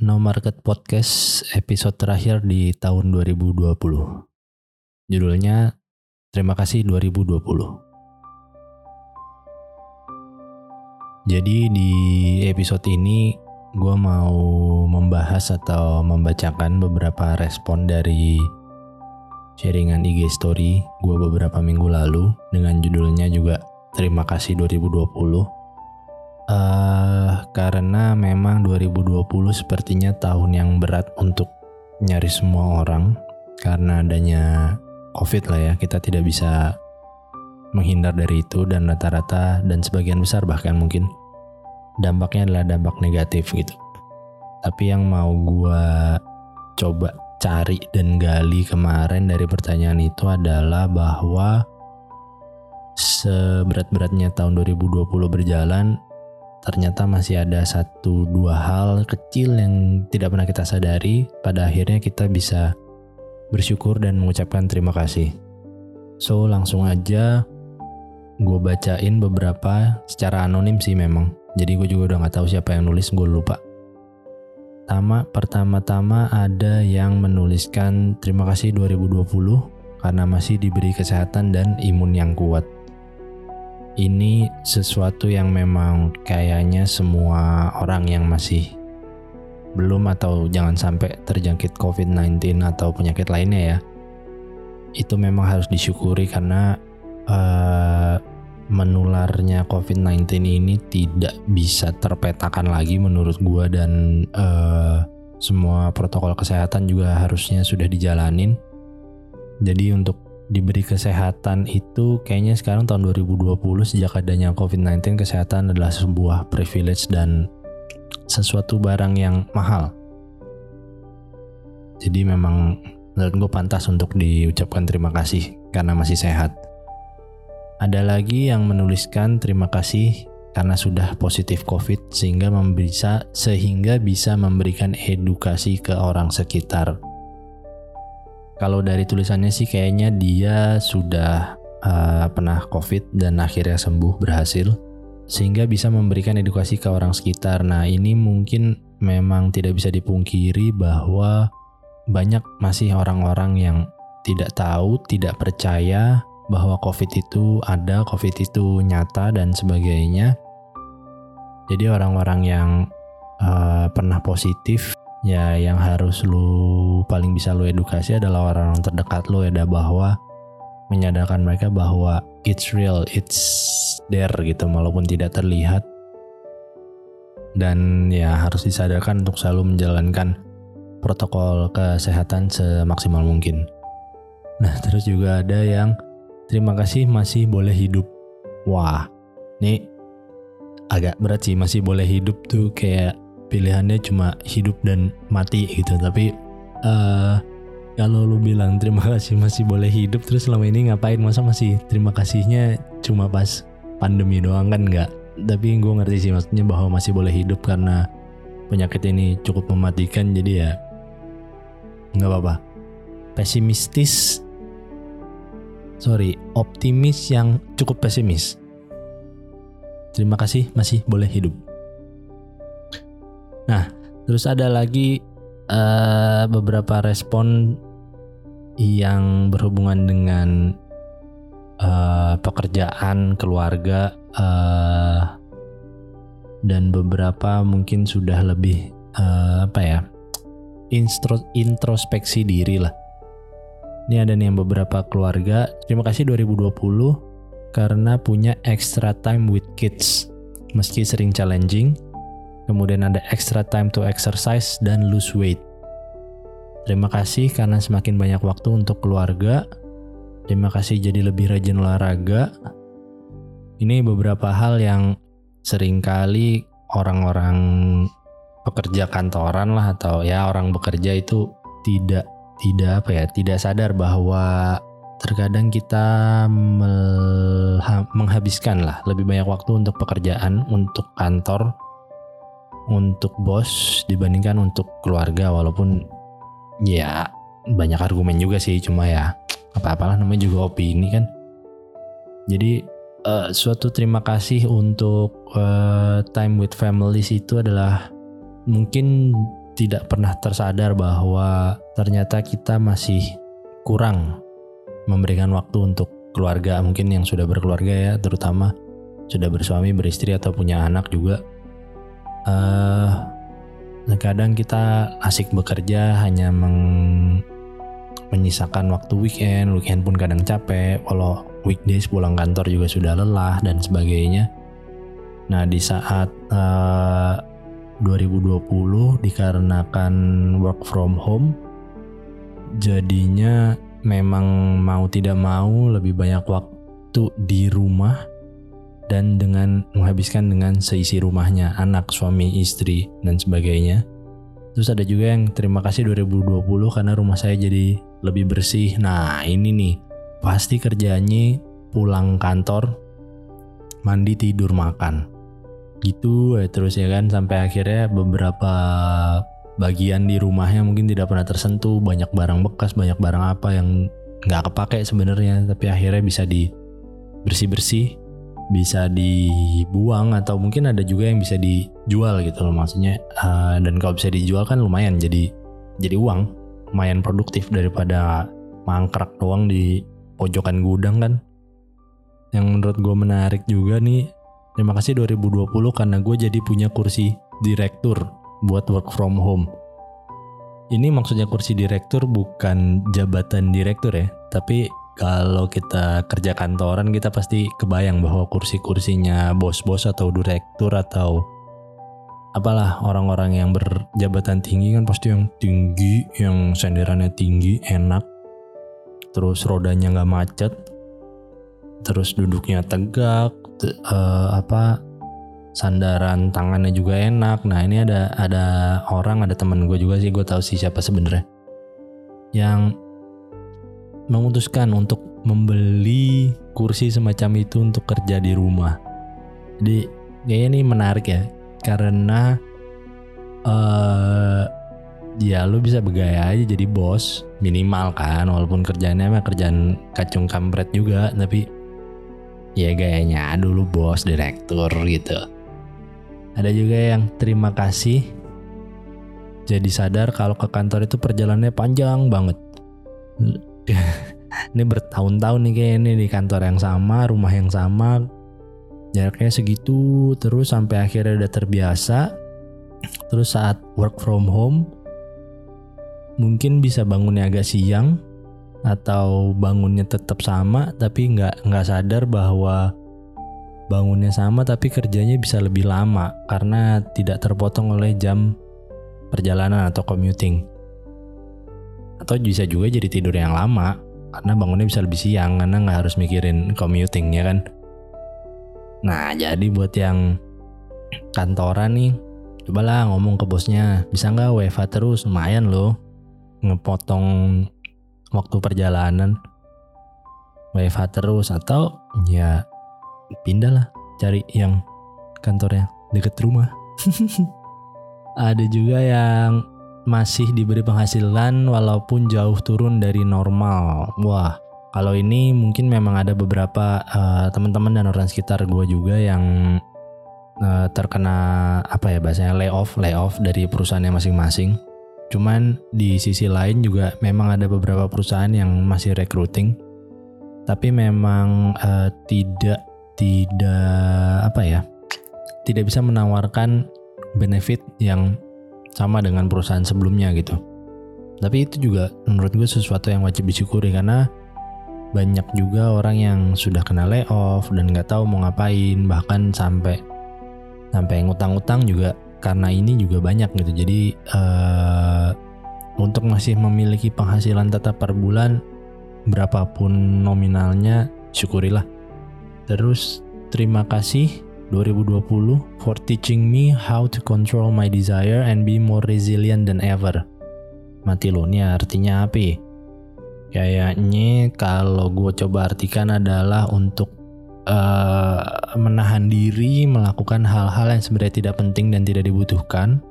No Market Podcast episode terakhir di tahun 2020. Judulnya Terima kasih 2020. Jadi di episode ini gue mau membahas atau membacakan beberapa respon dari sharingan IG story gue beberapa minggu lalu dengan judulnya juga Terima kasih 2020. Uh, karena memang 2020 sepertinya tahun yang berat untuk nyari semua orang karena adanya COVID lah ya, kita tidak bisa menghindar dari itu dan rata-rata dan sebagian besar bahkan mungkin dampaknya adalah dampak negatif gitu. Tapi yang mau gue coba cari dan gali kemarin dari pertanyaan itu adalah bahwa seberat-beratnya tahun 2020 berjalan ternyata masih ada satu dua hal kecil yang tidak pernah kita sadari pada akhirnya kita bisa bersyukur dan mengucapkan terima kasih. So langsung aja gue bacain beberapa secara anonim sih memang. Jadi gue juga udah gak tahu siapa yang nulis, gue lupa. Tama, pertama-tama ada yang menuliskan terima kasih 2020 karena masih diberi kesehatan dan imun yang kuat. Ini sesuatu yang memang kayaknya semua orang yang masih belum atau jangan sampai terjangkit COVID-19 atau penyakit lainnya ya, itu memang harus disyukuri karena uh, menularnya COVID-19 ini tidak bisa terpetakan lagi menurut gua dan uh, semua protokol kesehatan juga harusnya sudah dijalanin. Jadi untuk diberi kesehatan itu kayaknya sekarang tahun 2020 sejak adanya COVID-19 kesehatan adalah sebuah privilege dan sesuatu barang yang mahal. Jadi memang menurut gue pantas untuk diucapkan terima kasih karena masih sehat. Ada lagi yang menuliskan terima kasih karena sudah positif COVID sehingga bisa sehingga bisa memberikan edukasi ke orang sekitar. Kalau dari tulisannya sih kayaknya dia sudah uh, pernah COVID dan akhirnya sembuh berhasil sehingga bisa memberikan edukasi ke orang sekitar. Nah, ini mungkin memang tidak bisa dipungkiri bahwa banyak masih orang-orang yang tidak tahu, tidak percaya bahwa COVID itu ada, COVID itu nyata dan sebagainya. Jadi orang-orang yang uh, pernah positif ya yang harus lu paling bisa lu edukasi adalah orang-orang terdekat lu ya bahwa menyadarkan mereka bahwa it's real, it's there gitu walaupun tidak terlihat. Dan ya harus disadarkan untuk selalu menjalankan protokol kesehatan semaksimal mungkin. Nah, terus juga ada yang terima kasih masih boleh hidup. Wah, nih agak berat sih masih boleh hidup tuh kayak pilihannya cuma hidup dan mati gitu. Tapi uh, kalau lu bilang terima kasih masih boleh hidup terus selama ini ngapain? Masa masih terima kasihnya cuma pas pandemi doang kan? Nggak. Tapi gue ngerti sih maksudnya bahwa masih boleh hidup karena penyakit ini cukup mematikan jadi ya nggak apa-apa. Pesimistis. Sorry optimis yang cukup pesimis. Terima kasih masih boleh hidup nah terus ada lagi uh, beberapa respon yang berhubungan dengan uh, pekerjaan, keluarga, uh, dan beberapa mungkin sudah lebih uh, apa ya instro, introspeksi diri lah. Ini ada nih yang beberapa keluarga. Terima kasih 2020 karena punya extra time with kids. Meski sering challenging, kemudian ada extra time to exercise dan lose weight. Terima kasih karena semakin banyak waktu untuk keluarga. Terima kasih jadi lebih rajin olahraga. Ini beberapa hal yang sering kali orang-orang pekerja kantoran lah atau ya orang bekerja itu tidak tidak apa ya tidak sadar bahwa terkadang kita menghabiskan lah lebih banyak waktu untuk pekerjaan untuk kantor untuk bos dibandingkan untuk keluarga walaupun ya banyak argumen juga sih cuma ya apa-apalah namanya juga opini kan. Jadi uh, suatu terima kasih untuk uh, time with families itu adalah mungkin tidak pernah tersadar bahwa ternyata kita masih kurang memberikan waktu untuk keluarga. Mungkin yang sudah berkeluarga ya terutama sudah bersuami beristri atau punya anak juga uh, kadang kita asik bekerja hanya meng menyisakan waktu weekend. Weekend pun kadang capek walau weekdays pulang kantor juga sudah lelah dan sebagainya. Nah di saat uh, 2020 dikarenakan work from home jadinya memang mau tidak mau lebih banyak waktu di rumah dan dengan menghabiskan dengan seisi rumahnya, anak, suami, istri, dan sebagainya. Terus ada juga yang terima kasih 2020 karena rumah saya jadi lebih bersih. Nah ini nih, pasti kerjanya pulang kantor, mandi, tidur, makan gitu ya terus ya kan sampai akhirnya beberapa bagian di rumahnya mungkin tidak pernah tersentuh banyak barang bekas banyak barang apa yang nggak kepake sebenarnya tapi akhirnya bisa di bersih bersih bisa dibuang atau mungkin ada juga yang bisa dijual gitu loh maksudnya. Uh, dan kalau bisa dijual kan lumayan jadi jadi uang. Lumayan produktif daripada mangkrak doang di pojokan gudang kan. Yang menurut gue menarik juga nih Terima kasih 2020 karena gue jadi punya kursi direktur buat work from home. Ini maksudnya kursi direktur bukan jabatan direktur ya, tapi kalau kita kerja kantoran kita pasti kebayang bahwa kursi-kursinya bos-bos atau direktur atau apalah orang-orang yang berjabatan tinggi kan pasti yang tinggi, yang senderannya tinggi, enak, terus rodanya nggak macet, terus duduknya tegak, uh, apa sandaran tangannya juga enak. Nah ini ada ada orang ada teman gue juga sih gue tahu sih siapa sebenarnya. Yang memutuskan untuk membeli kursi semacam itu untuk kerja di rumah. Jadi kayaknya ini menarik ya karena uh, ya lu bisa bergaya aja jadi bos minimal kan walaupun kerjanya mah kerjaan kacung kampret juga tapi ya gayanya dulu bos direktur gitu ada juga yang terima kasih jadi sadar kalau ke kantor itu perjalanannya panjang banget ini bertahun-tahun nih kayak ini di kantor yang sama rumah yang sama. Jaraknya segitu terus sampai akhirnya udah terbiasa. Terus saat work from home mungkin bisa bangunnya agak siang atau bangunnya tetap sama tapi nggak nggak sadar bahwa bangunnya sama tapi kerjanya bisa lebih lama karena tidak terpotong oleh jam perjalanan atau commuting. Atau bisa juga jadi tidur yang lama karena bangunnya bisa lebih siang karena nggak harus mikirin commuting ya kan. Nah jadi buat yang kantoran nih cobalah ngomong ke bosnya bisa nggak WFH terus? Lumayan loh ngepotong waktu perjalanan. WFH terus atau ya pindah lah cari yang kantornya deket rumah. Ada juga yang masih diberi penghasilan walaupun jauh turun dari normal. Wah kalau ini mungkin memang ada beberapa uh, teman-teman dan orang sekitar gue juga yang uh, terkena apa ya bahasanya layoff layoff dari perusahaannya masing-masing. Cuman di sisi lain juga memang ada beberapa perusahaan yang masih recruiting, tapi memang uh, tidak tidak apa ya, tidak bisa menawarkan benefit yang sama dengan perusahaan sebelumnya gitu. Tapi itu juga menurut gue sesuatu yang wajib disyukuri karena banyak juga orang yang sudah kena layoff dan nggak tahu mau ngapain bahkan sampai sampai ngutang-ngutang juga karena ini juga banyak gitu jadi uh, untuk masih memiliki penghasilan tetap per bulan berapapun nominalnya syukurilah terus terima kasih 2020 for teaching me how to control my desire and be more resilient than ever. Mati lo ini artinya apa? Kayaknya kalau gue coba artikan adalah untuk uh, menahan diri melakukan hal-hal yang sebenarnya tidak penting dan tidak dibutuhkan.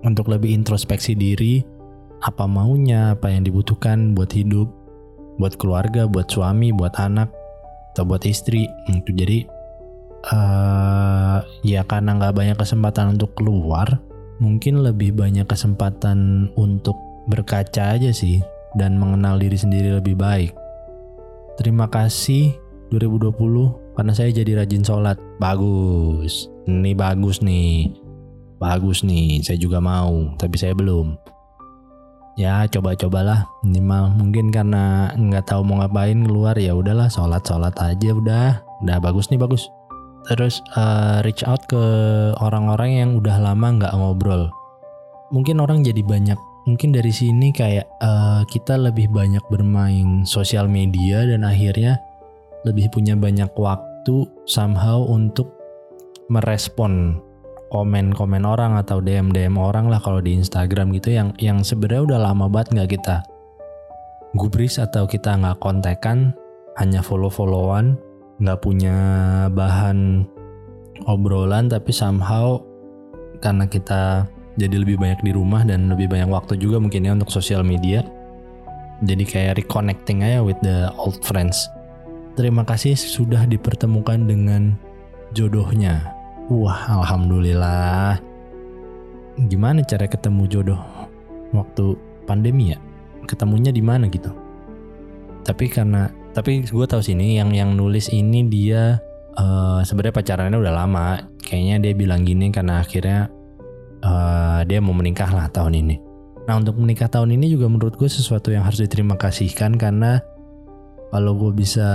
Untuk lebih introspeksi diri apa maunya apa yang dibutuhkan buat hidup buat keluarga buat suami buat anak atau buat istri. Itu jadi uh, ya karena nggak banyak kesempatan untuk keluar mungkin lebih banyak kesempatan untuk berkaca aja sih dan mengenal diri sendiri lebih baik. Terima kasih 2020 karena saya jadi rajin sholat. Bagus. Ini bagus nih. Bagus nih, saya juga mau, tapi saya belum. Ya coba-cobalah minimal mungkin karena nggak tahu mau ngapain keluar ya udahlah sholat sholat aja udah udah bagus nih bagus terus uh, reach out ke orang-orang yang udah lama nggak ngobrol. Mungkin orang jadi banyak mungkin dari sini kayak uh, kita lebih banyak bermain sosial media dan akhirnya lebih punya banyak waktu somehow untuk merespon komen-komen orang atau DM-DM orang lah kalau di Instagram gitu yang yang sebenarnya udah lama banget nggak kita gubris atau kita nggak kontekan hanya follow-followan nggak punya bahan obrolan tapi somehow karena kita jadi lebih banyak di rumah dan lebih banyak waktu juga mungkin ya untuk sosial media jadi kayak reconnecting aja with the old friends. Terima kasih sudah dipertemukan dengan jodohnya. Wah alhamdulillah. Gimana cara ketemu jodoh waktu pandemi ya? Ketemunya di mana gitu? Tapi karena tapi gue tahu sini yang yang nulis ini dia uh, sebenarnya pacarannya udah lama. Kayaknya dia bilang gini karena akhirnya uh, dia mau menikah lah tahun ini. Nah untuk menikah tahun ini juga menurut gue sesuatu yang harus diterima kasihkan karena kalau gue bisa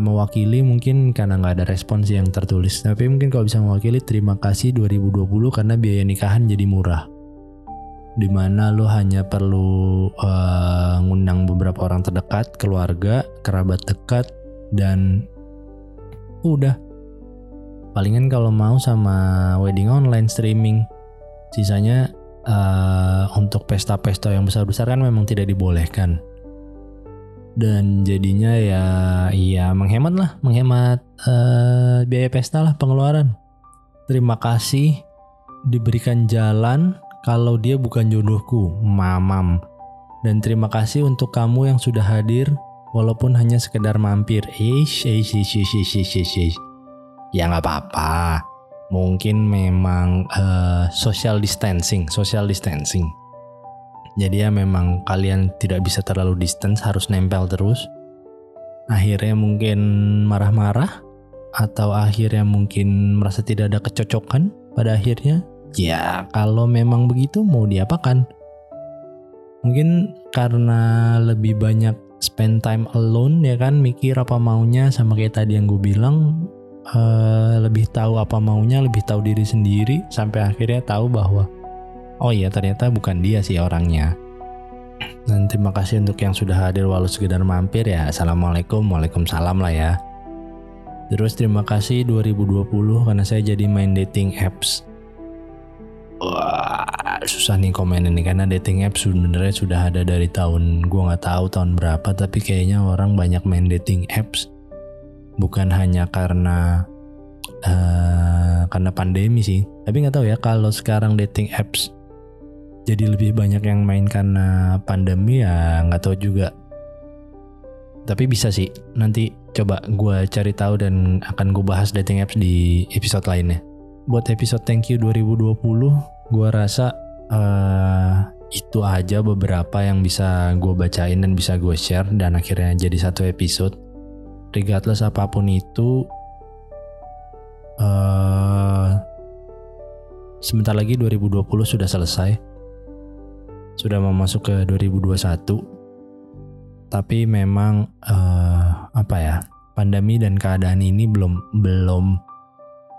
mewakili mungkin karena nggak ada respons yang tertulis. Tapi mungkin kalau bisa mewakili terima kasih 2020 karena biaya nikahan jadi murah di mana lo hanya perlu uh, ngundang beberapa orang terdekat, keluarga, kerabat dekat, dan udah. Palingan kalau mau sama wedding online streaming, sisanya uh, untuk pesta-pesta yang besar-besar kan memang tidak dibolehkan. Dan jadinya ya, ya menghemat lah, menghemat uh, biaya pesta lah pengeluaran. Terima kasih diberikan jalan kalau dia bukan jodohku, mamam. Dan terima kasih untuk kamu yang sudah hadir walaupun hanya sekedar mampir. Ish, ish, ish, ish, ish, ish, ish, ish. Ya nggak apa-apa. Mungkin memang uh, social distancing, social distancing. Jadi ya memang kalian tidak bisa terlalu distance, harus nempel terus. Akhirnya mungkin marah-marah atau akhirnya mungkin merasa tidak ada kecocokan pada akhirnya Ya kalau memang begitu mau diapakan? Mungkin karena lebih banyak spend time alone ya kan? Mikir apa maunya sama kayak tadi yang gue bilang uh, lebih tahu apa maunya lebih tahu diri sendiri sampai akhirnya tahu bahwa oh iya ternyata bukan dia sih orangnya. Dan terima kasih untuk yang sudah hadir walau sekedar mampir ya. Assalamualaikum waalaikumsalam lah ya. Terus terima kasih 2020 karena saya jadi main dating apps Susah nih komen ini karena dating apps sebenarnya sudah ada dari tahun gue nggak tahu tahun berapa tapi kayaknya orang banyak main dating apps. Bukan hanya karena uh, karena pandemi sih tapi nggak tahu ya kalau sekarang dating apps jadi lebih banyak yang main karena pandemi ya nggak tahu juga. Tapi bisa sih nanti coba gue cari tahu dan akan gue bahas dating apps di episode lainnya. Buat episode thank you 2020 gue rasa uh, itu aja beberapa yang bisa gue bacain dan bisa gue share dan akhirnya jadi satu episode. Regardless apa pun itu uh, sebentar lagi 2020 sudah selesai. Sudah mau masuk ke 2021 tapi memang uh, apa ya pandemi dan keadaan ini belum belum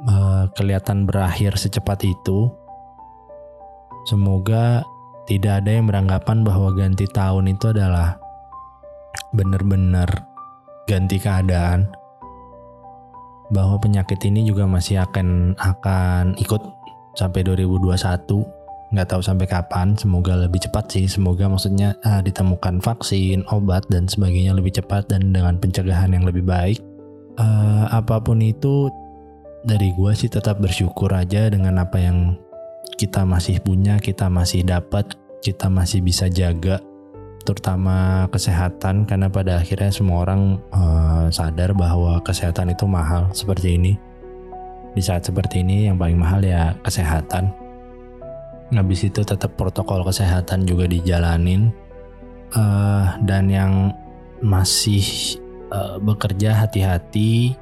uh, kelihatan berakhir secepat itu. Semoga tidak ada yang beranggapan bahwa ganti tahun itu adalah benar-benar ganti keadaan. Bahwa penyakit ini juga masih akan akan ikut sampai 2021 nggak tahu sampai kapan. Semoga lebih cepat sih. Semoga maksudnya uh, ditemukan vaksin obat dan sebagainya lebih cepat dan dengan pencegahan yang lebih baik. Uh, apa pun itu dari gue sih tetap bersyukur aja dengan apa yang kita masih punya, kita masih dapat, kita masih bisa jaga, terutama kesehatan karena pada akhirnya semua orang uh, sadar bahwa kesehatan itu mahal seperti ini. Di saat seperti ini yang paling mahal ya kesehatan. Habis itu tetap protokol kesehatan juga dijalanin. Uh, dan yang masih uh, bekerja hati-hati.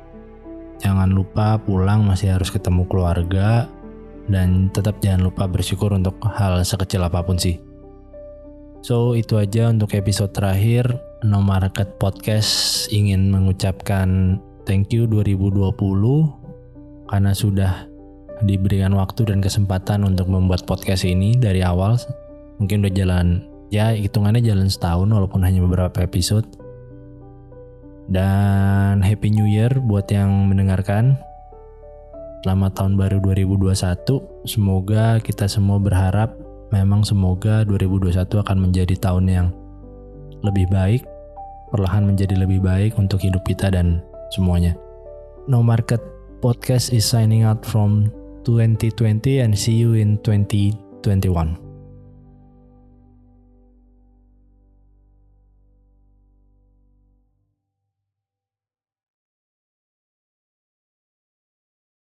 Jangan lupa pulang masih harus ketemu keluarga dan tetap jangan lupa bersyukur untuk hal sekecil apa pun sih. So itu aja untuk episode terakhir No Market Podcast ingin mengucapkan thank you 2020 karena sudah diberikan waktu dan kesempatan untuk membuat podcast ini dari awal. Mungkin udah jalan ya hitungannya jalan setahun walaupun hanya beberapa episode. Dan Happy New Year buat yang mendengarkan. Selamat tahun baru 2021. Semoga kita semua berharap memang semoga 2021 akan menjadi tahun yang lebih baik, perlahan menjadi lebih baik untuk hidup kita dan semuanya. No Market Podcast is signing out from 2020 and see you in 2021.